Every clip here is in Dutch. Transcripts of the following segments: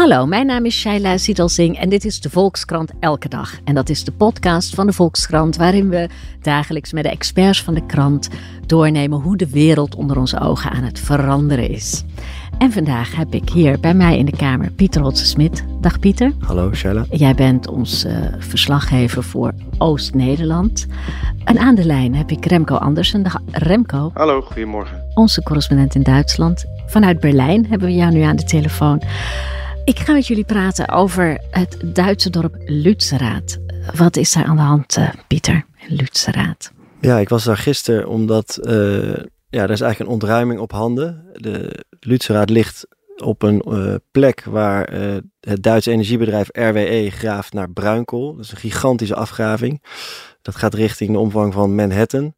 Hallo, mijn naam is Shaila Siedelsing en dit is de Volkskrant Elke Dag. En dat is de podcast van de Volkskrant waarin we dagelijks met de experts van de krant doornemen hoe de wereld onder onze ogen aan het veranderen is. En vandaag heb ik hier bij mij in de kamer Pieter Hotse-Smit. Dag Pieter. Hallo Shaila. Jij bent ons uh, verslaggever voor Oost-Nederland. En aan de lijn heb ik Remco Andersen. Dag Remco. Hallo, goedemorgen. Onze correspondent in Duitsland. Vanuit Berlijn hebben we jou nu aan de telefoon. Ik ga met jullie praten over het Duitse dorp Lützerath. Wat is daar aan de hand, uh, Pieter, Lützerath? Ja, ik was daar gisteren omdat uh, ja, er is eigenlijk een ontruiming op handen. De Lützerath ligt op een uh, plek waar het Duitse energiebedrijf RWE graaft naar bruinkool. Dat is een gigantische afgraving. Dat gaat richting de omvang van Manhattan.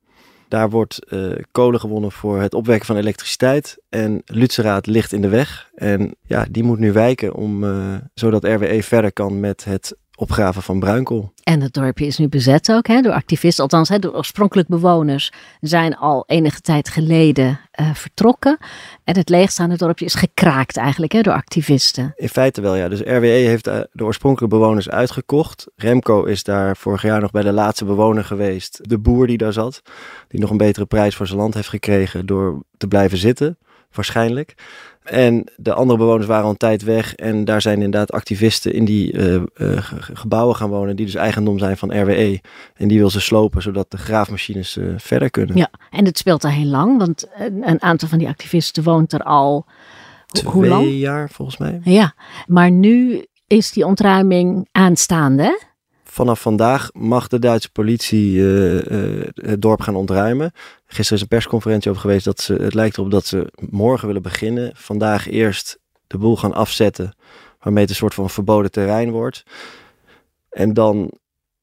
Daar wordt uh, kolen gewonnen voor het opwekken van elektriciteit. En Lützerath ligt in de weg. En ja, die moet nu wijken om, uh, zodat RWE verder kan met het opgraven van bruinkool. En het dorpje is nu bezet ook hè, door activisten, althans hè, door oorspronkelijk bewoners, zijn al enige tijd geleden uh, vertrokken. En het leegstaande dorpje is gekraakt eigenlijk hè, door activisten. In feite wel ja, dus RWE heeft de oorspronkelijke bewoners uitgekocht. Remco is daar vorig jaar nog bij de laatste bewoner geweest, de boer die daar zat, die nog een betere prijs voor zijn land heeft gekregen door te blijven zitten, waarschijnlijk. En de andere bewoners waren al een tijd weg. En daar zijn inderdaad activisten in die uh, uh, gebouwen gaan wonen. Die dus eigendom zijn van RWE. En die wil ze slopen, zodat de graafmachines uh, verder kunnen. Ja, en het speelt al heel lang. Want een, aantal van die activisten woont er al... Twee hoe lang? jaar volgens mij. Ja, maar nu is die ontruiming aanstaande. Vanaf vandaag mag de Duitse politie uh, uh, het dorp gaan ontruimen. Gisteren is een persconferentie over geweest dat ze, het lijkt erop dat ze morgen willen beginnen. Vandaag eerst de boel gaan afzetten, waarmee het een soort van verboden terrein wordt. En dan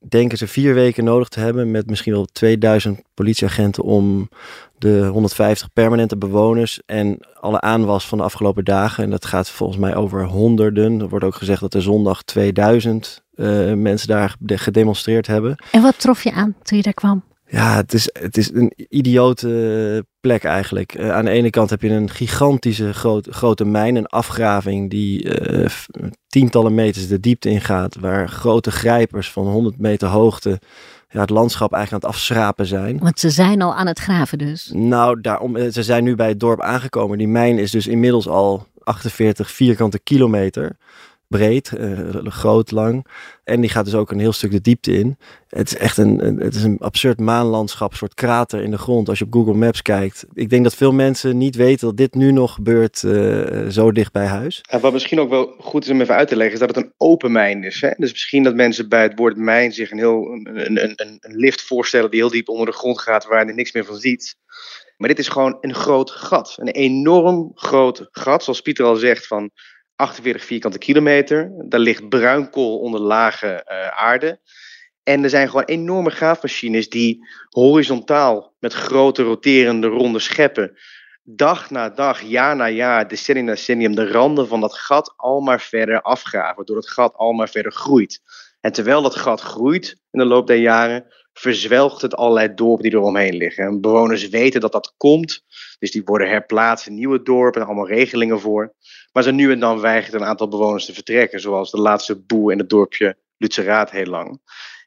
denken ze vier weken nodig te hebben met misschien wel 2000 politieagenten om de 150 permanente bewoners en alle aanwas van de afgelopen dagen. En dat gaat volgens mij over honderden. Er wordt ook gezegd dat er zondag 2000 uh, mensen daar gedemonstreerd hebben. En wat trof je aan toen je daar kwam? Ja, het is, het is een idiote plek eigenlijk. Uh, aan de ene kant heb je een gigantische groot, grote mijn, een afgraving die uh, tientallen meters de diepte ingaat, waar grote grijpers van 100 meter hoogte ja, het landschap eigenlijk aan het afschrapen zijn. Want ze zijn al aan het graven dus? Nou, daarom, ze zijn nu bij het dorp aangekomen. Die mijn is dus inmiddels al 48 vierkante kilometer breed, uh, groot, lang. En die gaat dus ook een heel stuk de diepte in. Het is echt een, het is een absurd maanlandschap, soort krater in de grond als je op Google Maps kijkt. Ik denk dat veel mensen niet weten dat dit nu nog gebeurt uh, zo dicht bij huis. En wat misschien ook wel goed is om even uit te leggen, is dat het een open mijn is. Hè? Dus misschien dat mensen bij het woord mijn zich een, heel, een, een, een, een lift voorstellen die heel diep onder de grond gaat, waar je niks meer van ziet. Maar dit is gewoon een groot gat. Een enorm groot gat, zoals Pieter al zegt, van 48 vierkante kilometer. Daar ligt bruinkool onder lage uh, aarde. En er zijn gewoon enorme graafmachines die horizontaal met grote roterende ronde scheppen dag na dag, jaar na jaar, decennium na decennium de randen van dat gat al maar verder afgraven, waardoor het gat al maar verder groeit. En terwijl dat gat groeit in de loop der jaren, verzwelgt het allerlei dorpen die eromheen liggen. En bewoners weten dat dat komt, dus die worden herplaatst in nieuwe dorpen, allemaal regelingen voor. Maar zo nu en dan weigert een aantal bewoners te vertrekken, zoals de laatste boer in het dorpje Lutzeraat heel lang.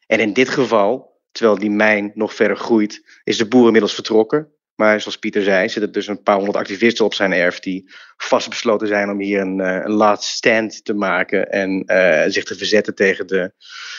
En in dit geval, terwijl die mijn nog verder groeit, is de boer inmiddels vertrokken. Maar zoals Pieter zei, zitten dus een paar honderd activisten op zijn erf die vastbesloten zijn om hier een, een last stand te maken en uh, zich te verzetten tegen de,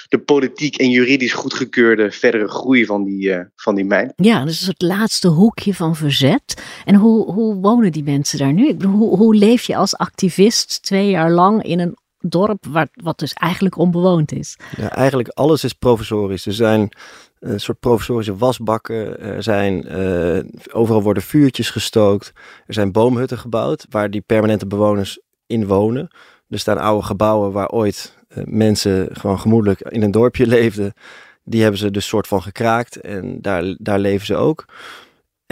de politiek en juridisch goedgekeurde verdere groei van die, uh, van die mijn. Ja, dus het laatste hoekje van verzet. En hoe, hoe wonen die mensen daar nu? Hoe, hoe leef je als activist twee jaar lang in een dorp wat, wat dus eigenlijk onbewoond is? Ja, eigenlijk alles is provisorisch. Er zijn een soort provisorische wasbakken. Er zijn, uh, overal worden vuurtjes gestookt. Er zijn boomhutten gebouwd waar die permanente bewoners in wonen. Er staan oude gebouwen waar ooit uh, mensen gewoon gemoedelijk in een dorpje leefden. Die hebben ze dus soort van gekraakt en daar, daar leven ze ook.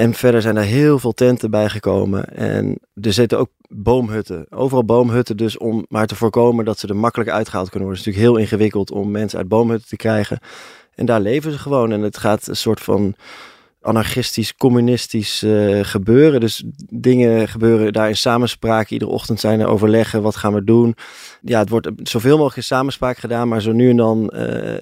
En verder zijn er heel veel tenten bijgekomen. En er zitten ook boomhutten. Overal boomhutten dus om maar te voorkomen dat ze er makkelijk uitgehaald kunnen worden. Het is natuurlijk heel ingewikkeld om mensen uit boomhutten te krijgen. En daar leven ze gewoon. En het gaat een soort van anarchistisch, communistisch uh, gebeuren. Dus dingen gebeuren daar in samenspraak. Iedere ochtend zijn er overleggen, wat gaan we doen? Ja, het wordt zoveel mogelijk in samenspraak gedaan, maar zo nu en dan,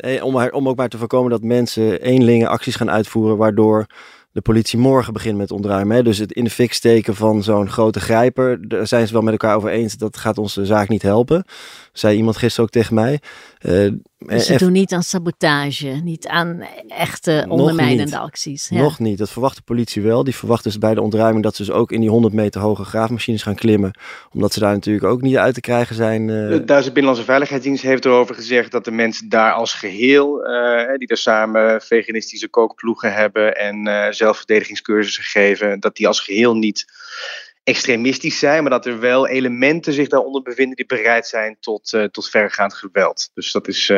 uh, om, om ook maar te voorkomen dat mensen eenlingen acties gaan uitvoeren, waardoor de politie morgen begint met ontruimen. Hè? Dus het in de fik steken van zo'n grote grijper, daar zijn ze wel met elkaar over eens, dat gaat onze zaak niet helpen. Zei iemand gisteren ook tegen mij. Uh, dus ze doen niet aan sabotage, niet aan echte ondermijnende acties. Ja. Nog niet. Dat verwacht de politie wel. Die verwacht dus bij de ontruiming dat ze dus ook in die 100 meter hoge graafmachines gaan klimmen. Omdat ze daar natuurlijk ook niet uit te krijgen zijn. Uh... De Duitse Binnenlandse Veiligheidsdienst heeft erover gezegd dat de mensen daar als geheel, uh, die daar samen veganistische kookploegen hebben en uh, zelfverdedigingscursussen geven, dat die als geheel niet extremistisch zijn, maar dat er wel elementen zich daaronder bevinden die bereid zijn tot, uh, tot vergaand geweld. Dus dat is, uh,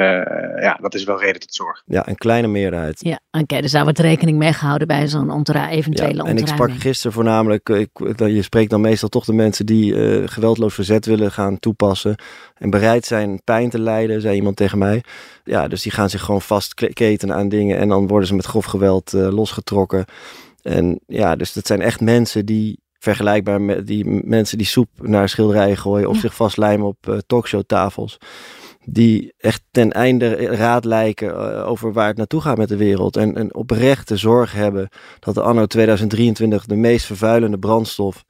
ja, dat is wel reden tot zorg. Ja, een kleine meerderheid. Ja, oké, okay, dus daar wordt rekening mee gehouden bij zo'n ontra eventuele ja, En ik sprak gisteren voornamelijk, ik, je spreekt dan meestal toch de mensen die uh, geweldloos verzet willen gaan toepassen en bereid zijn pijn te lijden, zei iemand tegen mij. Ja, dus die gaan zich gewoon vastketenen aan dingen en dan worden ze met grof geweld losgetrokken. En ja, dus dat zijn echt mensen die vergelijkbaar met die mensen die soep naar schilderijen gooien of zich vastlijmen op uh, talkshowtafels. Die echt ten einde raad lijken uh, over waar het naartoe gaat met de wereld. En, en oprechte zorg hebben dat de anno 2023 de meest vervuilende brandstof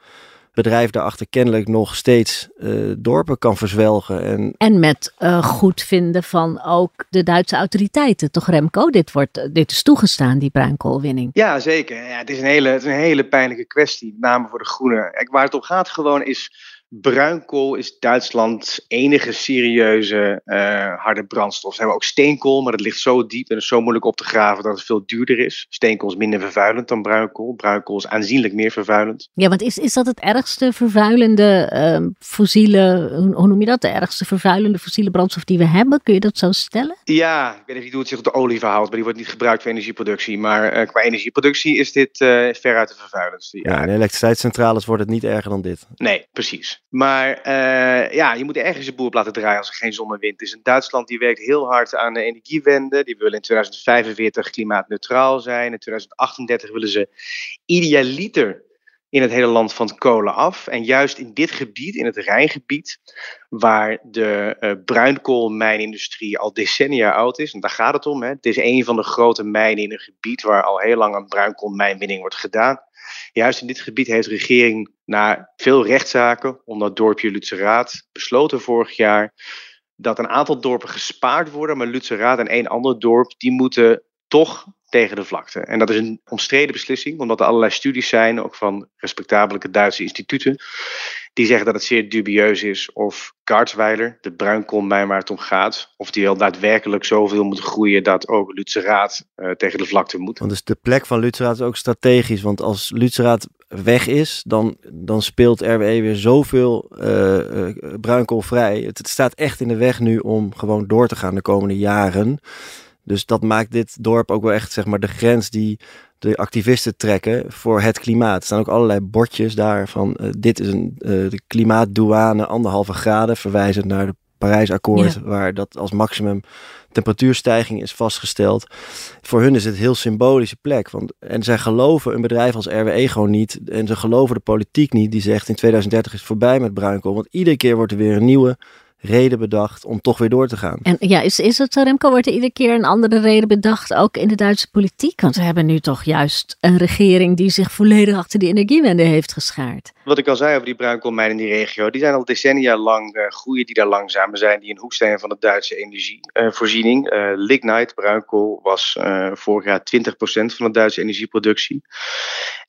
bedrijf daarachter kennelijk nog steeds uh, dorpen kan verzwelgen. En, en met uh, goed vinden van ook de Duitse autoriteiten. Toch Remco, dit, wordt, dit is toegestaan, die bruinkoolwinning. Ja, zeker. Ja, het, is een hele, het is een hele pijnlijke kwestie, met name voor de groenen. Waar het om gaat gewoon is Bruinkool is Duitslands enige serieuze uh, harde brandstof. Ze hebben ook steenkool, maar dat ligt zo diep en is zo moeilijk op te graven dat het veel duurder is. Steenkool is minder vervuilend dan bruinkool. Bruinkool is aanzienlijk meer vervuilend. Ja, want is, is dat het ergste vervuilende uh, fossiele, hoe, noem je dat? De ergste vervuilende fossiele brandstof die we hebben? Kun je dat zo stellen? Ja, ik weet niet hoe het zich op de olie verhoudt, maar die wordt niet gebruikt voor energieproductie. Maar uh, qua energieproductie is dit uh, veruit de vervuilendste. Ja, ja in elektriciteitscentrales wordt het niet erger dan dit. Nee, precies. Maar uh, ja, je moet ergens je boel op laten draaien als er geen zon en wind is. En Duitsland die werkt heel hard aan de energiewende. Die willen in 2045 klimaatneutraal zijn. In 2038 willen ze idealiter in het hele land van kolen af. En juist in dit gebied, in het Rijngebied, waar de uh, bruinkoolmijnindustrie al decennia oud is, en daar gaat het om. Hè. Het is een van de grote mijnen in een gebied waar al heel lang een bruinkoolmijnwinning wordt gedaan. Juist in dit gebied heeft de regering na veel rechtszaken, onder het dorpje Lutzeraad, besloten vorig jaar dat een aantal dorpen gespaard worden, maar Lutzeraad en één ander dorp, die moeten toch tegen de vlakte. En dat is een omstreden beslissing, omdat er allerlei studies zijn, ook van respectabele Duitse instituten, die zeggen dat het zeer dubieus is of Garzweiler, de bruinkoolmijn waar het om gaat, of die wel daadwerkelijk zoveel moet groeien dat ook Lutzeraad uh, tegen de vlakte moet. Want dus de plek van Lutzeraad is ook strategisch, want als Lutzeraad weg is, dan, dan speelt RWE weer zoveel uh, uh, vrij. Het staat echt in de weg nu om gewoon door te gaan de komende jaren. Dus dat maakt dit dorp ook wel echt zeg maar de grens die de activisten trekken voor het klimaat. Er staan ook allerlei bordjes daar van uh, dit is een uh, de klimaatdouane anderhalve graden, verwijzend naar de Parijsakkoord, ja. waar dat als maximum temperatuurstijging is vastgesteld. Voor hun is het een heel symbolische plek. Want, en zij geloven een bedrijf als RWE gewoon niet. En ze geloven de politiek niet die zegt in 2030 is het voorbij met bruinkool. Want iedere keer wordt er weer een nieuwe reden bedacht om toch weer door te gaan. En ja, is, is het zo, Remco? Wordt er iedere keer een andere reden bedacht, ook in de Duitse politiek? Want we hebben nu toch juist een regering die zich volledig achter die energiewende heeft geschaard. Wat ik al zei over die bruinkoolmijnen in die regio, die zijn al decennia lang, uh, groeien die daar langzamer zijn, die een hoeksteen van de Duitse energievoorziening. Uh, uh, lignite, bruinkool, was uh, vorig jaar 20% van de Duitse energieproductie.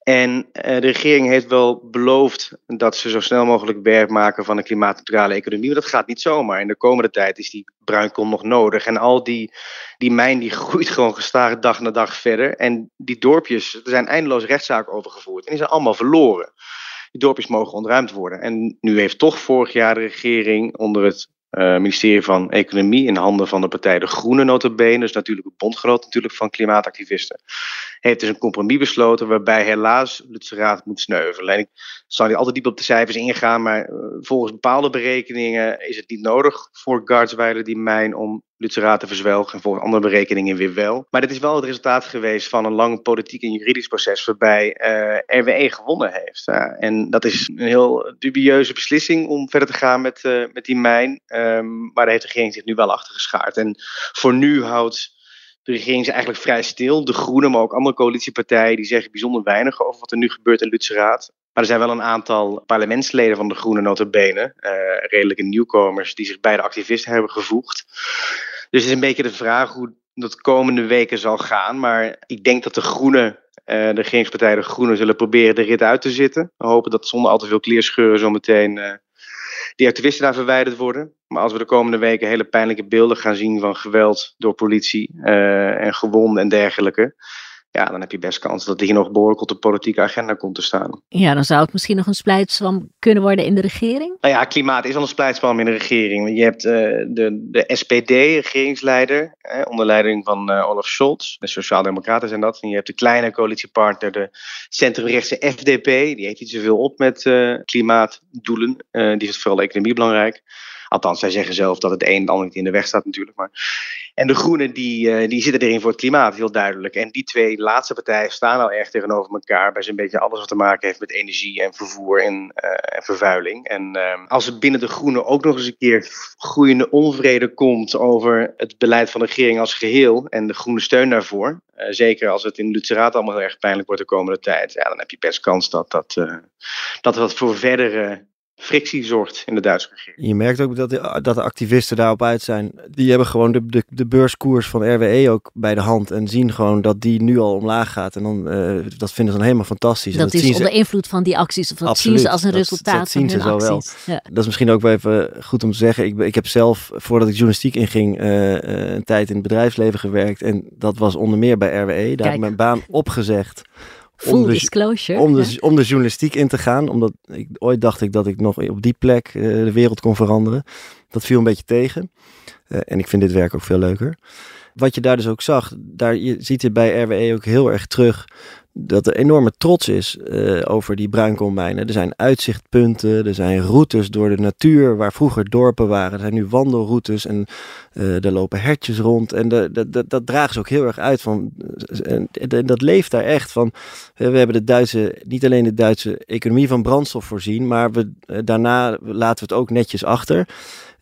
En de regering heeft wel beloofd dat ze zo snel mogelijk werk maken van een klimaatneutrale economie. Maar dat gaat niet zomaar. In de komende tijd is die bruinkool nog nodig. En al die, die mijn die groeit gewoon gestaag dag na dag verder. En die dorpjes, er zijn eindeloos rechtszaken over gevoerd. En die zijn allemaal verloren. Die dorpjes mogen ontruimd worden. En nu heeft toch vorig jaar de regering onder het uh, ministerie van Economie in handen van de partij De Groene notabene, dus natuurlijk een bondgenoot natuurlijk van klimaatactivisten, heeft dus een compromis besloten waarbij helaas de Raad moet sneuvelen. En ik zal niet altijd diep op de cijfers ingaan, maar uh, volgens bepaalde berekeningen is het niet nodig voor Gardsweiler die mijn om Lutzer te verzwelgen en volgens andere berekeningen weer wel. Maar dit is wel het resultaat geweest van een lang politiek en juridisch proces waarbij uh, RWE gewonnen heeft. en dat is een heel dubieuze beslissing om verder te gaan met, uh, met die mijn. Um, maar daar heeft de regering zich nu wel achter geschaard. En voor nu houdt de regering is eigenlijk vrij stil. De Groenen, maar ook andere coalitiepartijen, die zeggen bijzonder weinig over wat er nu gebeurt in Lutzeraad. Maar er zijn wel een aantal parlementsleden van de Groenen notabene, uh, redelijke nieuwkomers, die zich bij de activisten hebben gevoegd. Dus het is een beetje de vraag hoe dat komende weken zal gaan. Maar ik denk dat de Groenen, uh, de regeringspartijen de Groenen, zullen proberen de rit uit te zitten. We hopen dat zonder al te veel kleerscheuren zometeen uh, die activisten daar verwijderd worden. Maar als we de komende weken hele pijnlijke beelden gaan zien van geweld door politie en gewonden en dergelijke ja, dan heb je best kans dat hier nog behoorlijk op de politieke agenda komt te staan. Ja, dan zou het misschien nog een splijtswam kunnen worden in de regering? Nou ja, klimaat is al een splijtswam in de regering. Je hebt uh, de, de SPD, regeringsleider, eh, onder leiding van uh, Olaf Scholz. De Sociaaldemocraten zijn dat. En je hebt de kleine coalitiepartner, de centrumrechtse FDP. Die heeft niet zoveel op met klimaatdoelen. die vindt vooral de economie belangrijk. Althans, zij zeggen zelf dat het een en ander niet in de weg staat natuurlijk. Maar... En de Groenen die, uh, die zitten erin voor het klimaat, heel duidelijk. En die twee laatste partijen staan al erg tegenover elkaar bij zo'n beetje alles wat te maken heeft met energie en vervoer en, uh, en vervuiling. En uh, als er binnen de Groenen ook nog eens een keer groeiende onvrede komt over het beleid van de regering als geheel en de groene steun daarvoor, zeker als het in Lutzeraat allemaal heel erg pijnlijk wordt de komende tijd, ja, dan heb je best kans dat dat, dat, dat voor verdere frictie zorgt in de Duitse regering. Je merkt ook dat de, dat de activisten daarop uit zijn. Die hebben gewoon de, de, de beurskoers van RWE ook bij de hand. En zien gewoon dat die nu al omlaag gaat. En dan, uh, dat vinden ze dan helemaal fantastisch. Dat, dat is onder invloed van die acties. Of dat Absoluut, zien ze als een resultaat dat, zien van hun ze acties. Wel. Ja. Dat is misschien ook wel even goed om te zeggen. Ik, ik heb zelf, voordat ik journalistiek inging, uh, uh, een tijd in het bedrijfsleven gewerkt. En dat was onder meer bij RWE. Daar Kijk. heb ik mijn baan opgezegd Full disclosure. Om de, om de journalistiek in te gaan. Omdat ik, ooit dacht ik dat ik nog op die plek uh, de wereld kon veranderen. Dat viel een beetje tegen. Uh, en ik vind dit werk ook veel leuker. Wat je daar dus ook zag, daar, je ziet het bij RWE ook heel erg terug dat er enorme trots is uh, over die bruinkoolmijnen. Er zijn uitzichtpunten, er zijn routes door de natuur waar vroeger dorpen waren. Er zijn nu wandelroutes en uh, er lopen hertjes rond. En dat dragen ze ook heel erg uit. Van, en, dat leeft daar echt van. we hebben de Duitse, niet alleen de Duitse economie van brandstof voorzien, maar we, daarna laten we het ook netjes achter.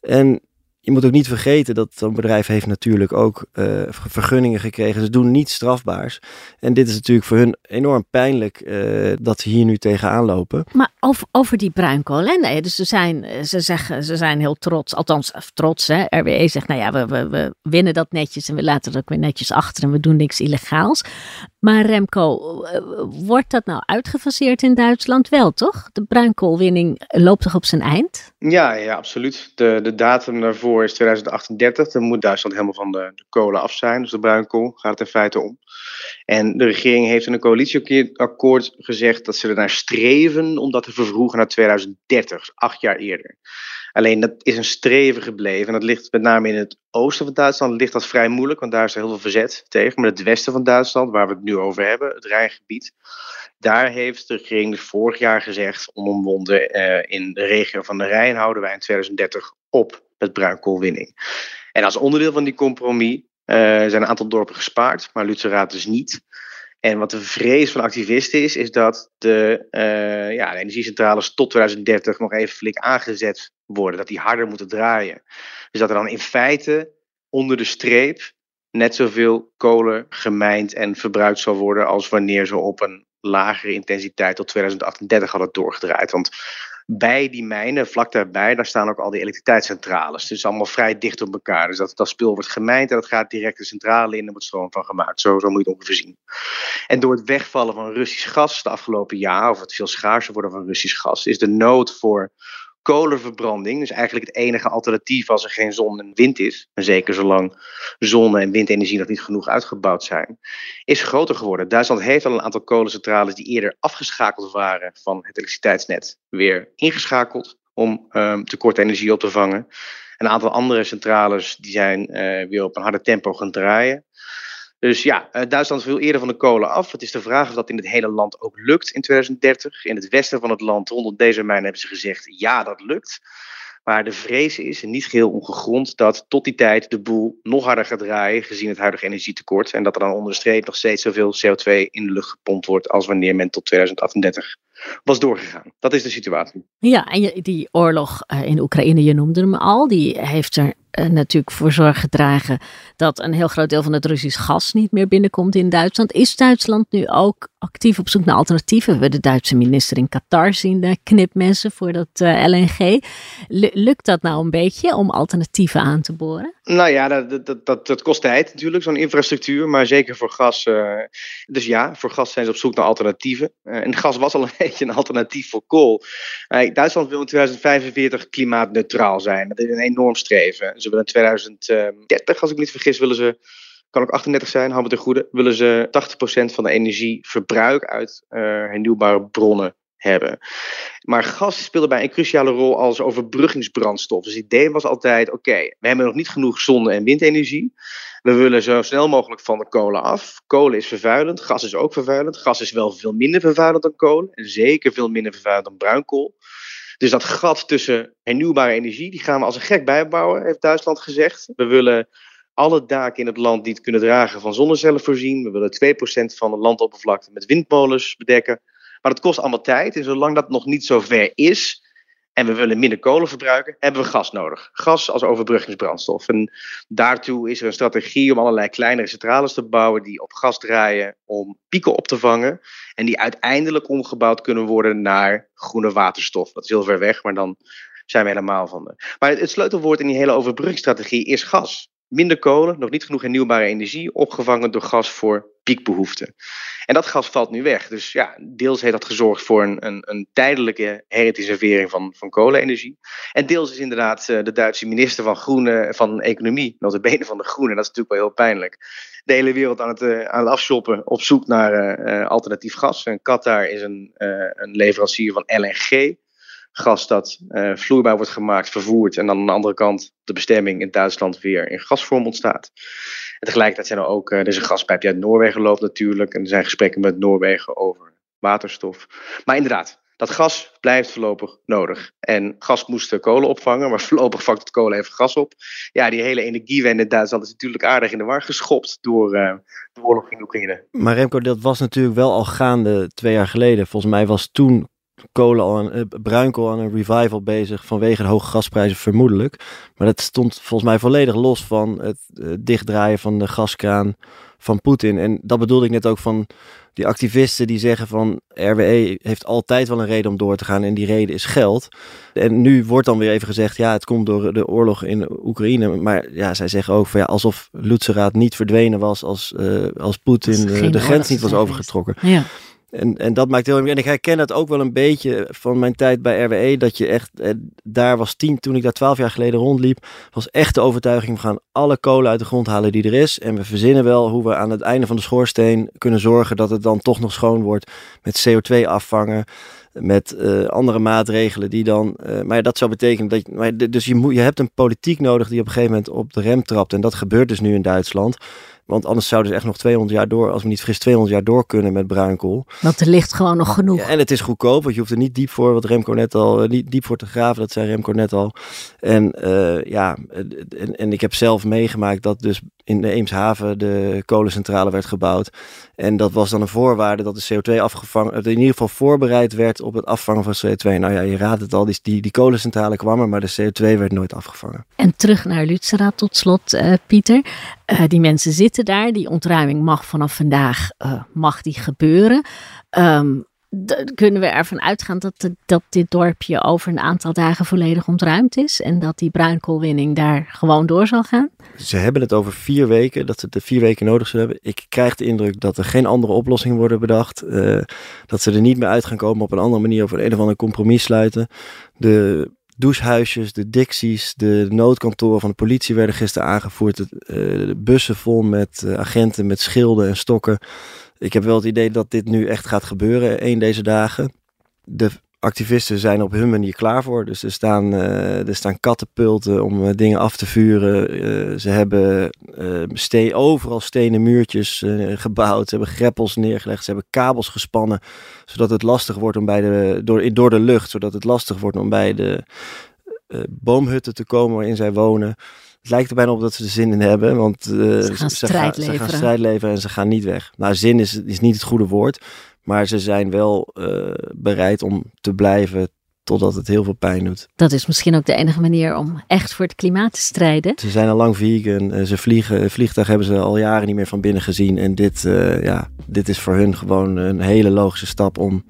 En je moet ook niet vergeten dat zo'n bedrijf heeft natuurlijk ook uh, vergunningen gekregen. Ze doen niets strafbaars. En dit is natuurlijk voor hun enorm pijnlijk uh, dat ze hier nu tegenaan lopen. Maar over, over die bruinkool, hè? Nee, dus ze zijn, ze, zeggen, ze zijn heel trots, althans trots. Hè? RWE zegt, nou ja, we, we, we winnen dat netjes en we laten het ook weer netjes achter en we doen niks illegaals. Maar Remco, eh, wordt dat nou uitgefaseerd in Duitsland wel, toch? De bruinkoolwinning loopt toch op zijn eind? Ja, ja absoluut. De, de datum daarvoor is 2038. Dan moet Duitsland helemaal van de, de kolen af zijn. Dus de bruinkool gaat het in feite om. En de regering heeft in een coalitieakkoord gezegd dat ze ernaar streven om dat te vervroegen naar 2030, dus acht jaar eerder. Alleen dat is een streven gebleven. En dat ligt met name in het oosten van Duitsland. Ligt dat vrij moeilijk, want daar is er heel veel verzet tegen. Maar het westen van Duitsland, waar we het nu over hebben, het Rijngebied. Daar heeft de regering dus vorig jaar gezegd, onomwonden, uh, in de regio van de Rijn houden wij in 2030 op met bruinkoolwinning. En als onderdeel van die compromis uh, zijn een aantal dorpen gespaard, maar Lutzeraat dus niet. En wat de vrees van activisten is, is dat de, uh, ja, de energiecentrales tot 2030 nog even flink aangezet worden. Dat die harder moeten draaien. Dus dat er dan in feite onder de streep net zoveel kolen gemijnd en verbruikt zal worden als wanneer ze op een lagere intensiteit tot 2038 hadden doorgedraaid. Want bij die mijnen, vlak daarbij, daar staan ook al die elektriciteitscentrales. Dus allemaal vrij dicht op elkaar. Dus dat, dat spul wordt gemijnd en dat gaat direct de centrale in en wordt stroom van gemaakt. Zo, zo moet je het ongeveer zien. En door het wegvallen van Russisch gas de afgelopen jaar, of het veel schaarser worden van Russisch gas, is de nood voor kolenverbranding, dus eigenlijk het enige alternatief als er geen zon en wind is, en zeker zolang zon- en windenergie nog niet genoeg uitgebouwd zijn, is groter geworden. Duitsland heeft al een aantal kolencentrales die eerder afgeschakeld waren van het elektriciteitsnet, weer ingeschakeld om um, tekort energie op te vangen. Een aantal andere centrales die zijn uh, weer op een harde tempo gaan draaien. Dus ja, uh, Duitsland wil eerder van de kolen af. Het is de vraag of dat in het hele land ook lukt in 2030. In het westen van het land, rondom deze mijn, hebben ze gezegd ja, dat lukt. Maar de vrees is, en niet geheel ongegrond, dat tot die tijd de boel nog harder gaat draaien gezien het huidige energietekort. En dat er dan onder de streep nog steeds zoveel CO2 in de lucht gepompt wordt als wanneer men tot 2038 was doorgegaan. Dat is de situatie. Ja, en die oorlog eh, in Oekraïne, je noemde hem al, die heeft er uh, natuurlijk voor zorg gedragen dat een heel groot deel van het Russisch gas niet meer binnenkomt in Duitsland. Is Duitsland nu ook actief op zoek naar alternatieven? We de Duitse minister in Qatar zien uh, knipmessen voor dat uh, LNG. lukt dat nou een beetje om alternatieven aan te boren? Nou ja, dat, dat, dat, dat kost tijd natuurlijk, zo'n infrastructuur. Maar zeker voor gas. dus ja, voor gas zijn ze op zoek naar alternatieven. en gas was al een een alternatief voor kool. Duitsland wil in 2045 klimaatneutraal zijn. Dat is een enorm streven. Ze willen in 2030, als ik niet vergis, willen ze, kan ook 38 zijn, hou me goede, willen ze 80% van de energieverbruik uit uh, hernieuwbare bronnen hebben. Maar gas speelde bij een cruciale rol als overbruggingsbrandstof. Dus het idee was altijd: oké, we hebben nog niet genoeg zonne- en windenergie. We willen zo snel mogelijk van de kolen af. Kolen is vervuilend, gas is ook vervuilend. Gas is wel veel minder vervuilend dan kolen en zeker veel minder vervuilend dan bruinkool. Dus dat gat tussen hernieuwbare energie, die gaan we als een gek bijbouwen, heeft Duitsland gezegd. We willen alle daken in het land die het kunnen dragen van zonnecellen voorzien. We willen 2% van de landoppervlakte met windmolens bedekken. Maar dat kost allemaal tijd. En zolang dat nog niet zo ver is, en we willen minder kolen verbruiken, hebben we gas nodig. Gas als overbruggingsbrandstof. En daartoe is er een strategie om allerlei kleinere centrales te bouwen die op gas draaien om pieken op te vangen. En die uiteindelijk omgebouwd kunnen worden naar groene waterstof. Dat is heel ver weg, maar dan zijn we helemaal van de. Maar het sleutelwoord in die hele overbruggingsstrategie is gas. Minder kolen, nog niet genoeg hernieuwbare energie, opgevangen door gas voor piekbehoeften. En dat gas valt nu weg. Dus ja, deels heeft dat gezorgd voor een, een, een tijdelijke herintensifiering van, van kolenenergie. En deels is inderdaad uh, de Duitse minister van Groene, van Economie, nog de benen van de Groene, dat is natuurlijk wel heel pijnlijk. De hele wereld aan het, uh, aan afshoppen op zoek naar uh, alternatief gas. En Qatar is een, een leverancier van LNG gas dat uh, vloeibaar wordt gemaakt, vervoerd en dan aan de andere kant de bestemming in Duitsland weer in gasvorm ontstaat. En tegelijkertijd zijn er ook, uh, er is een gaspijp die uit Noorwegen loopt natuurlijk en er zijn gesprekken met Noorwegen over waterstof. Maar inderdaad, dat gas blijft voorlopig nodig. En gas moest kolen opvangen, maar voorlopig vangt het kolen even gas op. Ja, die hele energiewende in Duitsland is natuurlijk aardig in de war geschopt door uh, de oorlog in Oekraïne. Maar Remco, dat was natuurlijk wel al gaande twee jaar geleden. Volgens mij was toen kolen al aan, uh, bruinkool aan een revival bezig vanwege de hoge gasprijzen vermoedelijk. Maar dat stond volgens mij volledig los van het uh, dichtdraaien van de gaskraan van Poetin. En dat bedoelde ik net ook van die activisten die zeggen van RWE heeft altijd wel een reden om door te gaan en die reden is geld. En nu wordt dan weer even gezegd, ja, het komt door de oorlog in Oekraïne. Maar ja, zij zeggen ook van ja, alsof Lutzeraad niet verdwenen was als, uh, als Poetin de grens niet was overgetrokken. Ja. En, en dat maakt heel En ik herken dat ook wel een beetje van mijn tijd bij RWE. Dat je echt, eh, daar was tien, toen ik daar twaalf jaar geleden rondliep, was echt de overtuiging: we gaan alle kolen uit de grond halen die er is. En we verzinnen wel hoe we aan het einde van de schoorsteen kunnen zorgen dat het dan toch nog schoon wordt. Met CO2 afvangen. Met uh, andere maatregelen die dan. Uh, maar dat zou betekenen dat. Maar dus je, moet, je hebt een politiek nodig die op een gegeven moment op de rem trapt. En dat gebeurt dus nu in Duitsland. Want anders zouden ze echt nog 200 jaar door, als we niet vergis, 200 jaar door kunnen met bruinkool. Want er ligt gewoon nog genoeg. Ja, en het is goedkoop, want je hoeft er niet diep voor, wat Remco net al, niet diep voor te graven, dat zei Remco net al. En uh, ja, en, en ik heb zelf meegemaakt dat dus in de Eemshaven de kolencentrale werd gebouwd. En dat was dan een voorwaarde dat de CO2 afgevangen, in ieder geval voorbereid werd op het afvangen van CO2. Nou ja, je raadt het al, die, die, die kolencentrale kwam er, maar de CO2 werd nooit afgevangen. En terug naar Lutzeraad tot slot, uh, Pieter. Uh, die mensen zitten daar, die ontruiming mag vanaf vandaag uh, mag die gebeuren. Um, kunnen we ervan uitgaan dat, dat dit dorpje over een aantal dagen volledig ontruimd is en dat die bruinkoolwinning daar gewoon door zal gaan? Ze hebben het over vier weken, dat ze de vier weken nodig zullen hebben. Ik krijg de indruk dat er geen andere oplossingen worden bedacht. Uh, dat ze er niet meer uit gaan komen op een andere manier of een of ander compromis sluiten. De douchehuisjes, de dicties, de noodkantoren van de politie werden gisteren aangevoerd. Uh, de bussen vol met uh, agenten met schilden en stokken. Ik heb wel het idee dat dit nu echt gaat gebeuren, een deze dagen. De activisten zijn op hun manier klaar voor. Dus er staan, uh, er staan kattenpulten om uh, dingen af te vuren. Uh, ze hebben steen, overal stenen muurtjes gebouwd. Ze hebben greppels neergelegd. Ze hebben kabels gespannen. Zodat het lastig wordt om bij de, door, door de lucht. Zodat het lastig wordt om bij de boomhutten te komen waarin zij wonen. Het lijkt er bijna op dat ze er zin in hebben, want ze, gaan strijd ze, gaan strijd leveren en ze gaan niet weg. Nou, zin is, is niet het goede woord, maar ze zijn wel bereid om te blijven totdat het heel veel pijn doet. Dat is misschien ook de enige manier om echt voor het klimaat te strijden. Ze zijn al lang vegan. Ze vliegen, vliegtuig hebben ze al jaren niet meer van binnen gezien. En dit, uh, ja, dit is voor hun gewoon een hele logische stap om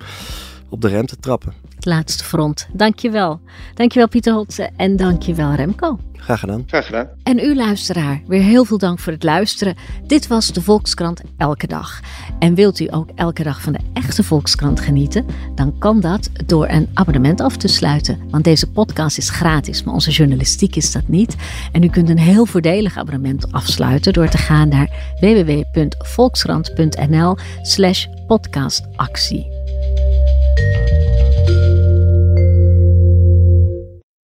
op de rem te trappen. Het laatste front. Dankjewel. Dankjewel Pieter Holtze en dankjewel Remco. Graag gedaan. Graag gedaan. En u luisteraar, weer heel veel dank voor het luisteren. Dit was de Volkskrant Elke Dag. En wilt u ook elke dag van de echte Volkskrant genieten? Dan kan dat door een abonnement af te sluiten. Want deze podcast is gratis, maar onze journalistiek is dat niet. En u kunt een heel voordelig abonnement afsluiten door te gaan naar www.volkskrant.nl slash podcastactie. thank you